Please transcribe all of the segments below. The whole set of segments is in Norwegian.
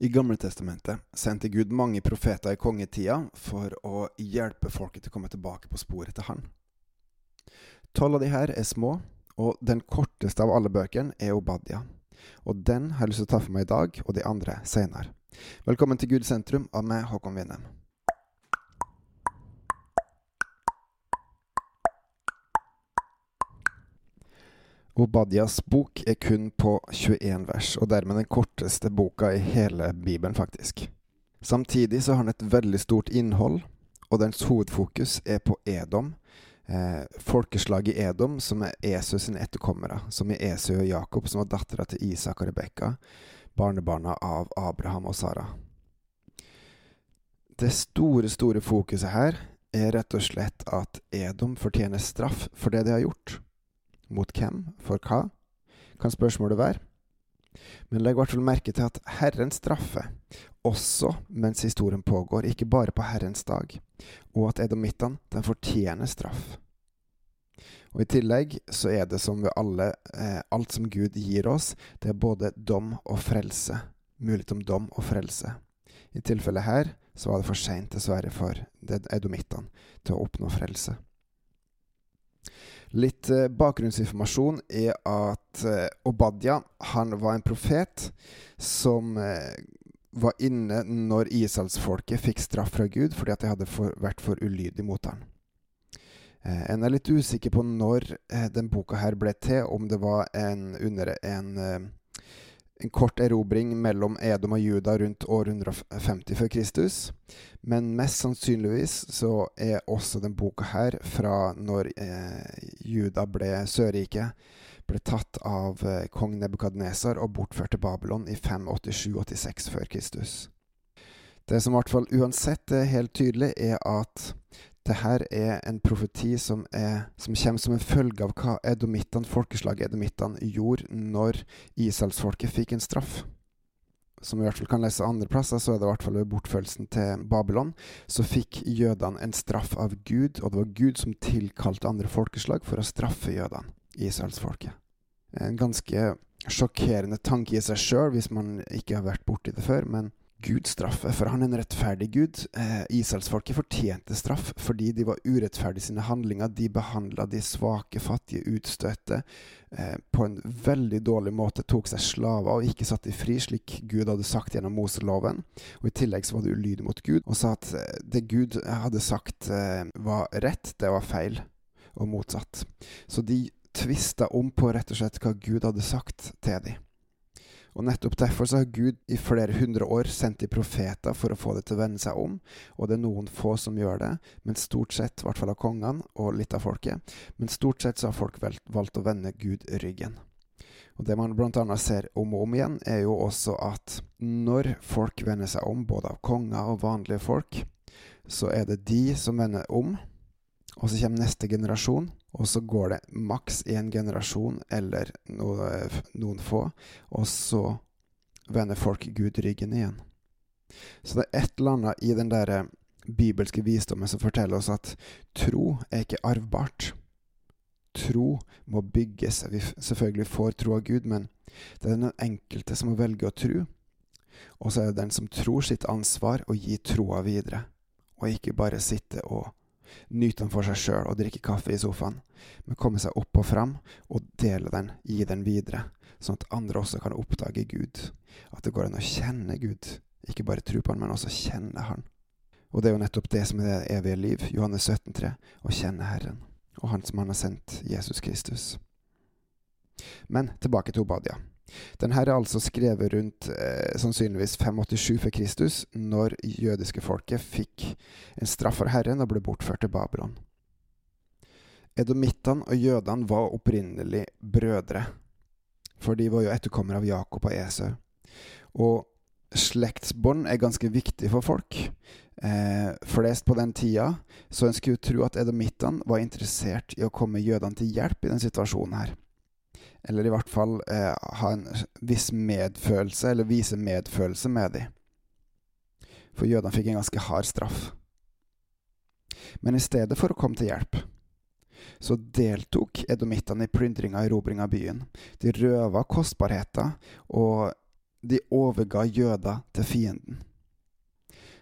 I Gamletestamentet sendte Gud mange profeter i kongetida for å hjelpe folket til å komme tilbake på sporet til Han. Tolv av de her er små, og den korteste av alle bøkene er Obadia. Og den har jeg lyst til å ta for meg i dag, og de andre senere. Velkommen til Gud sentrum av meg, Håkon Winnem. Obadias bok er kun på 21 vers, og dermed den korteste boka i hele Bibelen, faktisk. Samtidig så har den et veldig stort innhold, og dens hovedfokus er på Edom, eh, folkeslaget Edom, som er Esu sine etterkommere, som er Esu og Jakob, som var dattera til Isak og Rebekka, barnebarna av Abraham og Sara. Det store, store fokuset her er rett og slett at Edom fortjener straff for det de har gjort. Mot hvem? For hva? Kan spørsmålet være. Men legg i hvert fall merke til at Herren straffer, også mens historien pågår, ikke bare på Herrens dag, og at edomittene, de fortjener straff. Og I tillegg så er det som ved alle, eh, alt som Gud gir oss, det er både dom og frelse. Mulighet om dom og frelse. I tilfellet her så var det for seint, dessverre, for edomittene til å oppnå frelse. Litt eh, bakgrunnsinformasjon er at Obadja Obadia han var en profet som eh, var inne når Israelsfolket fikk straff fra Gud fordi at de hadde for, vært for ulydig mot ham. Eh, en er litt usikker på når eh, den boka her ble til, om det var en, under en eh, en kort erobring mellom Edom og Juda rundt år 150 før Kristus. Men mest sannsynligvis så er også den boka her fra når eh, Juda ble Sørriket, ble tatt av eh, kong Nebukadnesar og bortført til Babylon i 587-86 før Kristus. Det som i hvert fall uansett er helt tydelig, er at det her er en profeti som, er, som kommer som en følge av hva edomittene, folkeslaget edomittene gjorde når Israelsfolket fikk en straff. Som vi i hvert fall kan lese andre plasser, så er det i hvert fall ved bortførelsen til Babylon, så fikk jødene en straff av Gud, og det var Gud som tilkalte andre folkeslag for å straffe jødene, israelsfolket. En ganske sjokkerende tanke i seg sjøl, hvis man ikke har vært borti det før, men Gud straffe, for han er en rettferdig Gud. Eh, Israelsfolket fortjente straff fordi de var urettferdige i sine handlinger. De behandla de svake, fattige, utstøtte eh, på en veldig dårlig måte. Tok seg slaver og ikke satt de fri, slik Gud hadde sagt gjennom Moseloven. Og I tillegg så var det ulydig mot Gud og sa at eh, det Gud hadde sagt eh, var rett, det var feil, og motsatt. Så de tvista om på rett og slett hva Gud hadde sagt til dem. Og nettopp derfor så har Gud i flere hundre år sendt de profeter for å få det til å vende seg om, og det er noen få som gjør det, men stort sett, i hvert fall av kongene og litt av folket, men stort sett så har folk valgt å vende Gud ryggen. Og Det man bl.a. ser om og om igjen, er jo også at når folk vender seg om, både av konger og vanlige folk, så er det de som vender om, og så kommer neste generasjon, og så går det maks én generasjon eller noe, noen få, og så vender folk Gud ryggen igjen. Så det er et eller annet i den der bibelske visdommen som forteller oss at tro er ikke arvbart. Tro må bygges. Vi selvfølgelig får tro av Gud, men det er den enkelte som må velge å tro. Og så er det den som tror sitt ansvar å gi troa videre, og ikke bare sitte og nyte den for seg sjøl og drikke kaffe i sofaen, men komme seg opp og fram og dele den, gi den videre, sånn at andre også kan oppdage Gud. At det går an å kjenne Gud, ikke bare tro på Han, men også kjenne Han. Og det er jo nettopp det som er det evige liv, Johannes 17,3, å kjenne Herren, og Han som Han har sendt, Jesus Kristus. Men tilbake til Obadia. Den her er altså skrevet rundt eh, sannsynligvis 587 for Kristus, når jødiske folket fikk en straff fra Herren og ble bortført til Babylon. Edomittene og jødene var opprinnelig brødre, for de var jo etterkommere av Jakob og Esau. Og slektsbånd er ganske viktig for folk. Eh, flest på den tida, så en skulle tro at edomittene var interessert i å komme jødene til hjelp i den situasjonen her eller i hvert fall eh, ha en viss medfølelse, eller vise medfølelse med dem. For jødene fikk en ganske hard straff. Men i stedet for å komme til hjelp, så deltok edomittene i plyndringa og erobringa av byen. De røva kostbarheter og de overga jøder til fienden.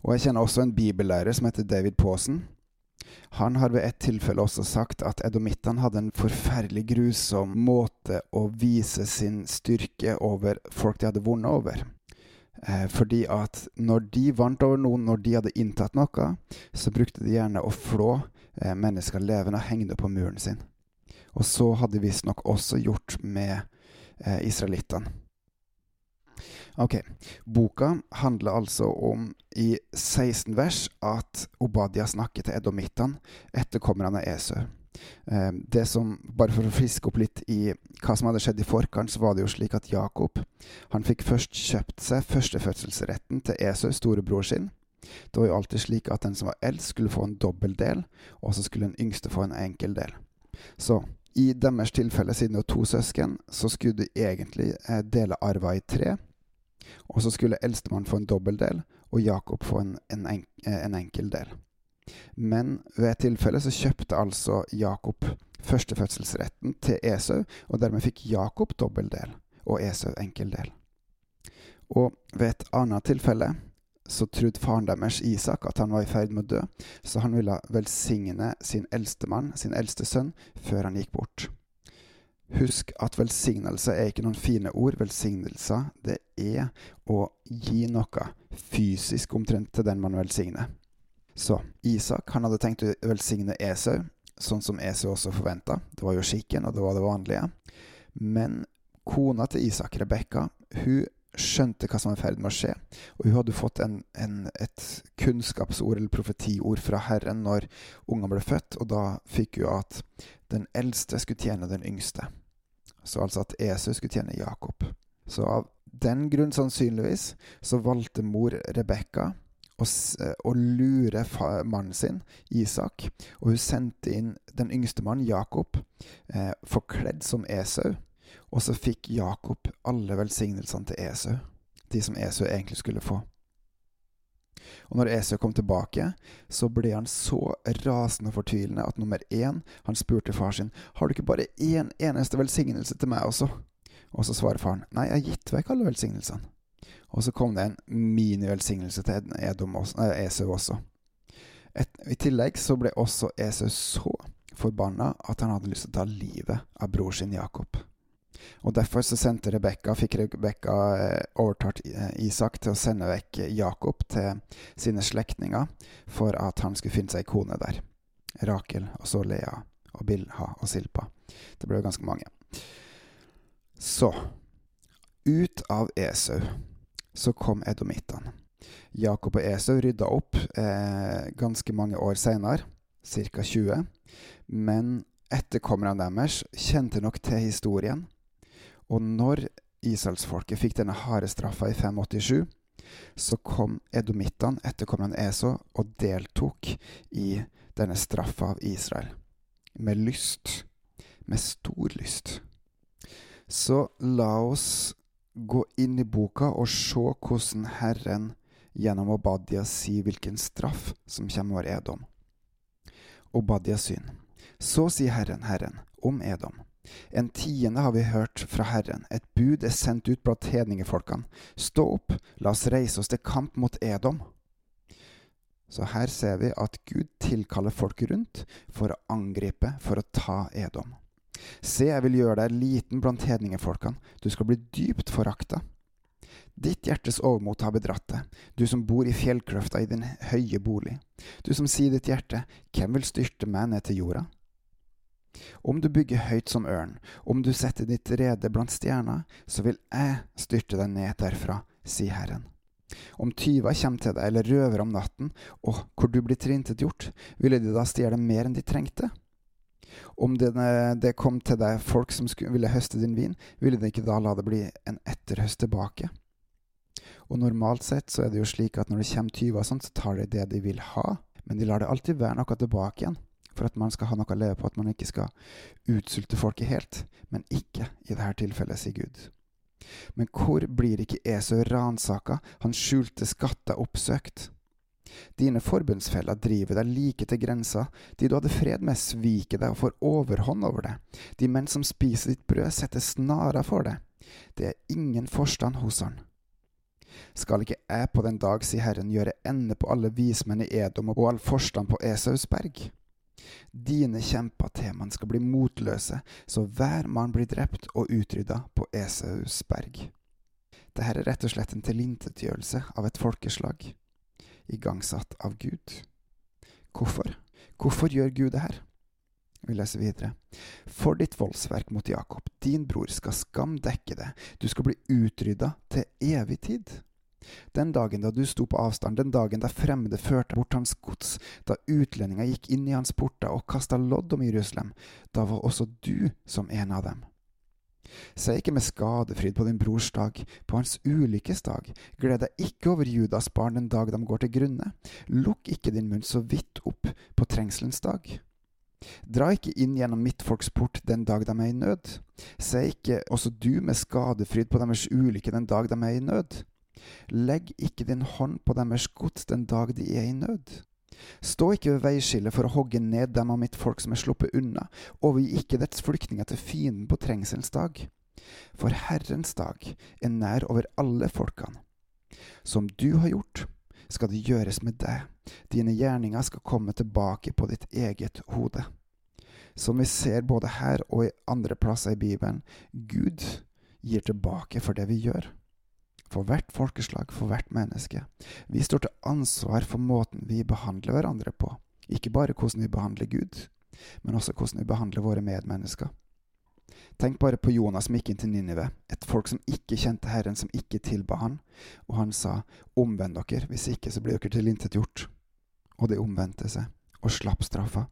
Og jeg kjenner også en bibellærer som heter David Paasen. Han har ved et tilfelle også sagt at edomittene hadde en forferdelig grusom måte å vise sin styrke over folk de hadde vunnet over. Eh, fordi at når de vant over noen, når de hadde inntatt noe, så brukte de gjerne å flå eh, mennesker levende og henge det på muren sin. Og så hadde de visstnok også gjort med eh, israelittene. Ok, Boka handler altså om, i 16 vers, at Obadia snakker til Edomittan, etterkommerne av Esau. Eh, det som, Bare for å friske opp litt i hva som hadde skjedd i forkant, så var det jo slik at Jakob han fikk først kjøpt seg førstefødselsretten til Esau, storebror sin. Det var jo alltid slik at den som var eldst, skulle få en dobbel del, og så skulle den yngste få en enkel del. Så i deres tilfelle, siden det var to søsken, så skulle de egentlig eh, dele arva i tre. Og så skulle eldstemann få en dobbeldel, og Jakob få en, en, eh, en enkel del. Men ved et tilfelle så kjøpte altså Jakob førstefødselsretten til Esau, og dermed fikk Jakob dobbeldel og Esau enkel del. Og ved et annet tilfelle så trodde faren deres, Isak, at han var i ferd med å dø, så han ville velsigne sin eldste mann, sin eldste sønn, før han gikk bort. Husk at velsignelse er ikke noen fine ord. Velsignelser, det er å gi noe fysisk omtrent til den man velsigner. Så Isak han hadde tenkt å velsigne Esau, sånn som Esau også forventa. Det var jo skikken, og det var det vanlige. Men kona til Isak, Rebekka, hun skjønte hva som var i ferd med å skje. Og hun hadde fått en, en, et kunnskapsord eller profetiord fra Herren når ungene ble født, og da fikk hun at den eldste skulle tjene den yngste. Så altså at Esau skulle tjene Jakob. Så av den grunn, sannsynligvis, så valgte mor Rebekka å, å, lure mannen sin, Isak, og hun sendte inn den yngste mannen, Jakob, eh, forkledd som Esau. Og så fikk Jakob alle velsignelsene til Esau, de som Esau egentlig skulle få. Og når Esau kom tilbake, så ble han så rasende og fortvilende at nummer én, han spurte far sin, har du ikke bare én eneste velsignelse til meg også? Og så svarer faren, nei, jeg har gitt vekk alle velsignelsene. Og så kom det en minivelsignelse til Edom, eh, Esau også. Et, I tillegg så ble også Esau så forbanna at han hadde lyst til å ta livet av bror sin Jakob. Og Derfor så sendte Rebekka, fikk Rebekka eh, overtalt eh, Isak til å sende vekk Jakob til sine slektninger for at han skulle finne seg kone der. Rakel, og så Lea, og Bilha og Silpa. Det ble jo ganske mange. Så ut av Esau så kom edomittene. Jakob og Esau rydda opp eh, ganske mange år seinere, ca. 20. Men etterkommerne deres kjente nok til historien og når israelsfolket fikk denne harde straffa i 587, så kom edomittene, etterkommeren Eso, og deltok i denne straffa av Israel. Med lyst. Med stor lyst. Så la oss gå inn i boka og se hvordan Herren gjennom Obadia sier hvilken straff som kommer over Edom. Obadias syn. Så sier Herren, Herren, om Edom. En tiende har vi hørt fra Herren, et bud er sendt ut blant hedningefolkene. Stå opp, la oss reise oss til kamp mot Edom. Så her ser vi at Gud tilkaller folk rundt for å angripe, for å ta Edom. Se, jeg vil gjøre deg liten blant hedningefolkene, du skal bli dypt forakta. Ditt hjertes overmot har bedratt deg, du som bor i fjellkløfta i din høye bolig. Du som sier ditt hjerte, hvem vil styrte meg ned til jorda? Om du bygger høyt som ørn, om du setter ditt rede blant stjerner, så vil jeg styrte deg ned derfra, sier Herren. Om tyver kommer til deg eller røver om natten, og hvor du blir tilintetgjort, ville de da stjele mer enn de trengte? Om det, kom til deg folk som ville høste din vin, ville de ikke da la det bli en etterhøst tilbake? Og normalt sett så er det jo slik at når det kommer tyver og sånt, så tar de det de vil ha, men de lar det alltid være noe tilbake igjen for at man skal ha noe å leve på, at man ikke skal utsulte folket helt. Men ikke i dette tilfellet, sier Gud. Men hvor blir ikke Esau ransaka, han skjulte skatter oppsøkt? Dine forbundsfeller driver deg like til grensa, de du hadde fred med, sviker deg og får overhånd over deg, de menn som spiser ditt brød, setter snarer for deg. Det er ingen forstand hos han. Skal ikke jeg på den dag, sier Herren, gjøre ende på alle vismenn i Edom og all forstand på Esaus berg? Dine kjemper teman skal bli motløse, så hver mann blir drept og utrydda på Esaus berg. Dette er rett og slett en tilintetgjørelse av et folkeslag, igangsatt av Gud. Hvorfor? Hvorfor gjør Gud det her? Vi leser videre. For ditt voldsverk mot Jakob, din bror, skal skam dekke det, du skal bli utrydda til evig tid. Den dagen da du sto på avstand, den dagen da fremmede førte bort hans gods, da utlendinger gikk inn i hans porter og kasta lodd om Jerusalem, da var også du som en av dem. Se ikke med skadefryd på din brors dag, på hans ulykkes dag, gled deg ikke over Judas barn den dag de går til grunne, lukk ikke din munn så vidt opp på trengselens dag. Dra ikke inn gjennom mitt folks port den dag de er i nød. Se ikke også du med skadefryd på deres ulykke den dag de er i nød. Legg ikke din hånd på deres gods den dag de er i nød. Stå ikke ved veiskillet for å hogge ned dem av mitt folk som er sluppet unna, overgi ikke dets flyktninger til fienden på trengselens dag. For Herrens dag er nær over alle folkene. Som du har gjort, skal det gjøres med deg, dine gjerninger skal komme tilbake på ditt eget hode. Som vi ser både her og i andre plasser i Bibelen, Gud gir tilbake for det vi gjør for hvert folkeslag, for hvert menneske. Vi står til ansvar for måten vi behandler hverandre på. Ikke bare hvordan vi behandler Gud, men også hvordan vi behandler våre medmennesker. Tenk bare på Jonas som gikk inn til Ninive, et folk som ikke kjente Herren, som ikke tilba Han, og han sa, omvend dere, hvis ikke så blir dere tilintetgjort. Og de omvendte seg, og slapp straffa.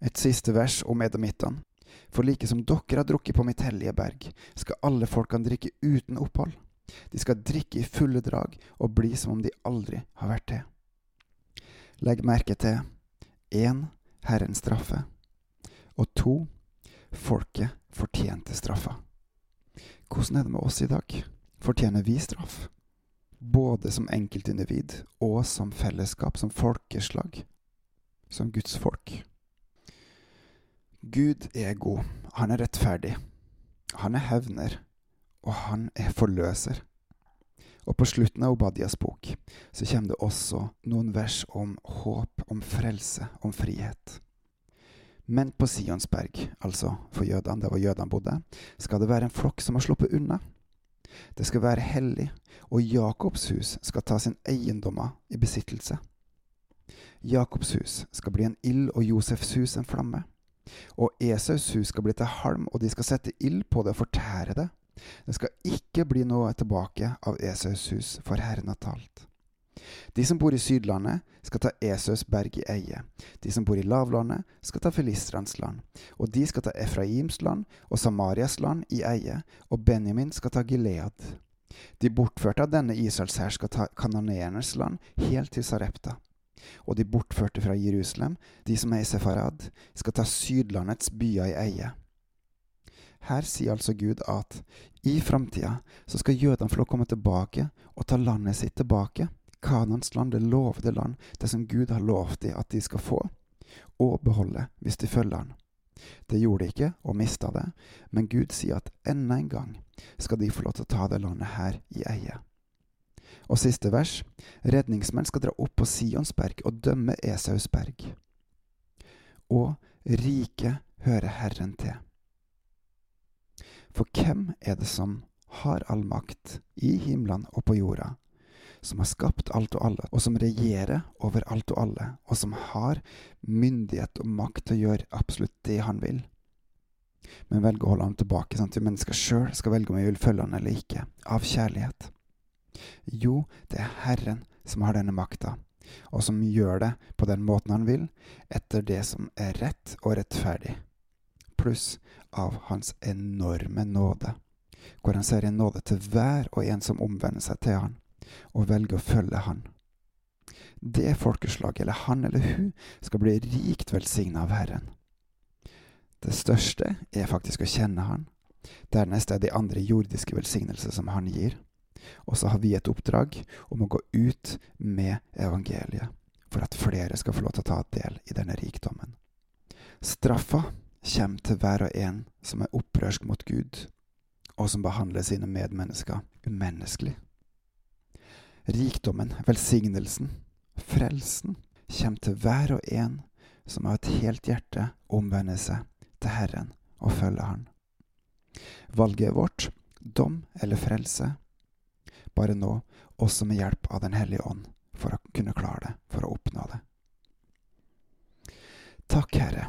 Et siste vers om edomittene. For like som dere har drukket på mitt hellige berg, skal alle folkene drikke uten opphold. De skal drikke i fulle drag og bli som om de aldri har vært det. Legg merke til én Herrens straffe, og to folket fortjente straffa. Hvordan er det med oss i dag? Fortjener vi straff? Både som enkeltindivid og som fellesskap, som folkeslag, som Guds folk. Gud er god, han er rettferdig, han er hevner, og han er forløser. Og på slutten av Obadias bok så kommer det også noen vers om håp, om frelse, om frihet. Men på Sionsberg, altså for jødene, der hvor jødene bodde, skal det være en flokk som har sluppet unna. Det skal være hellig, og Jakobs hus skal ta sin eiendommer i besittelse. Jakobs hus skal bli en ild, og Josefs hus en flamme. Og Esaus hus skal bli til halm, og de skal sette ild på det og fortære det. Det skal ikke bli noe tilbake av Esaus hus, for Herren har talt. De som bor i Sydlandet, skal ta Esaus berg i eie. De som bor i lavlandet, skal ta Filistrenes land. Og de skal ta Efraims land og Samarias land i eie, og Benjamin skal ta Gilead. De bortførte av denne Israels hær skal ta kanoneernes land helt til Sarepta. Og de bortførte fra Jerusalem, de som er i Sefarad, skal ta Sydlandets byer i eie. Her sier altså Gud at i framtida så skal jødene få komme tilbake og ta landet sitt tilbake. Kanans land, det lovede land, det som Gud har lovt dem at de skal få, og beholde hvis de følger Han. Det gjorde de ikke, og mista det, men Gud sier at enda en gang skal de få lov til å ta det landet her i eie. Og siste vers. Redningsmenn skal dra opp på Sionsberg og dømme Esausberg. Og riket hører Herren til. For hvem er det som har all makt i himmelen og på jorda, som har skapt alt og alle, og som regjerer over alt og alle, og som har myndighet og makt til å gjøre absolutt det han vil? Men velger å holde ham tilbake, sånn at mennesker sjøl skal velge om jeg vil følge han eller ikke, av kjærlighet. Jo, det er Herren som har denne makta, og som gjør det på den måten han vil, etter det som er rett og rettferdig pluss av hans enorme nåde, hvor han ser en nåde til hver og en som omvender seg til han, og velger å følge han. Det folkeslaget, eller han eller hun, skal bli rikt velsigna av Herren. Det største er faktisk å kjenne Han. Dernest er de andre jordiske velsignelser som Han gir. Og så har vi et oppdrag om å gå ut med evangeliet, for at flere skal få lov til å ta del i denne rikdommen. Straffa kommer til hver og en som er opprørsk mot Gud, og som behandler sine medmennesker umenneskelig. rikdommen, velsignelsen, frelsen kommer til hver og en som av et helt hjerte omvender seg til Herren og følger Han. Valget er vårt, dom eller frelse, bare nå også med hjelp av Den hellige ånd, for å kunne klare det, for å oppnå det. Takk, Herre,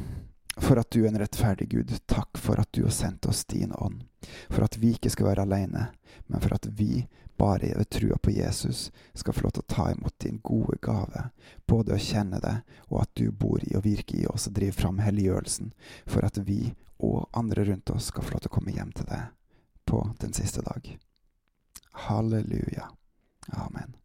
for at du er en rettferdig Gud. Takk for at du har sendt oss din ånd. For at vi ikke skal være alene, men for at vi, bare ved trua på Jesus, skal få lov til å ta imot din gode gave, både å kjenne det, og at du bor i og virker i oss og driver fram helliggjørelsen, for at vi og andre rundt oss skal få lov til å komme hjem til deg på den siste dag. Halleluja. Amen.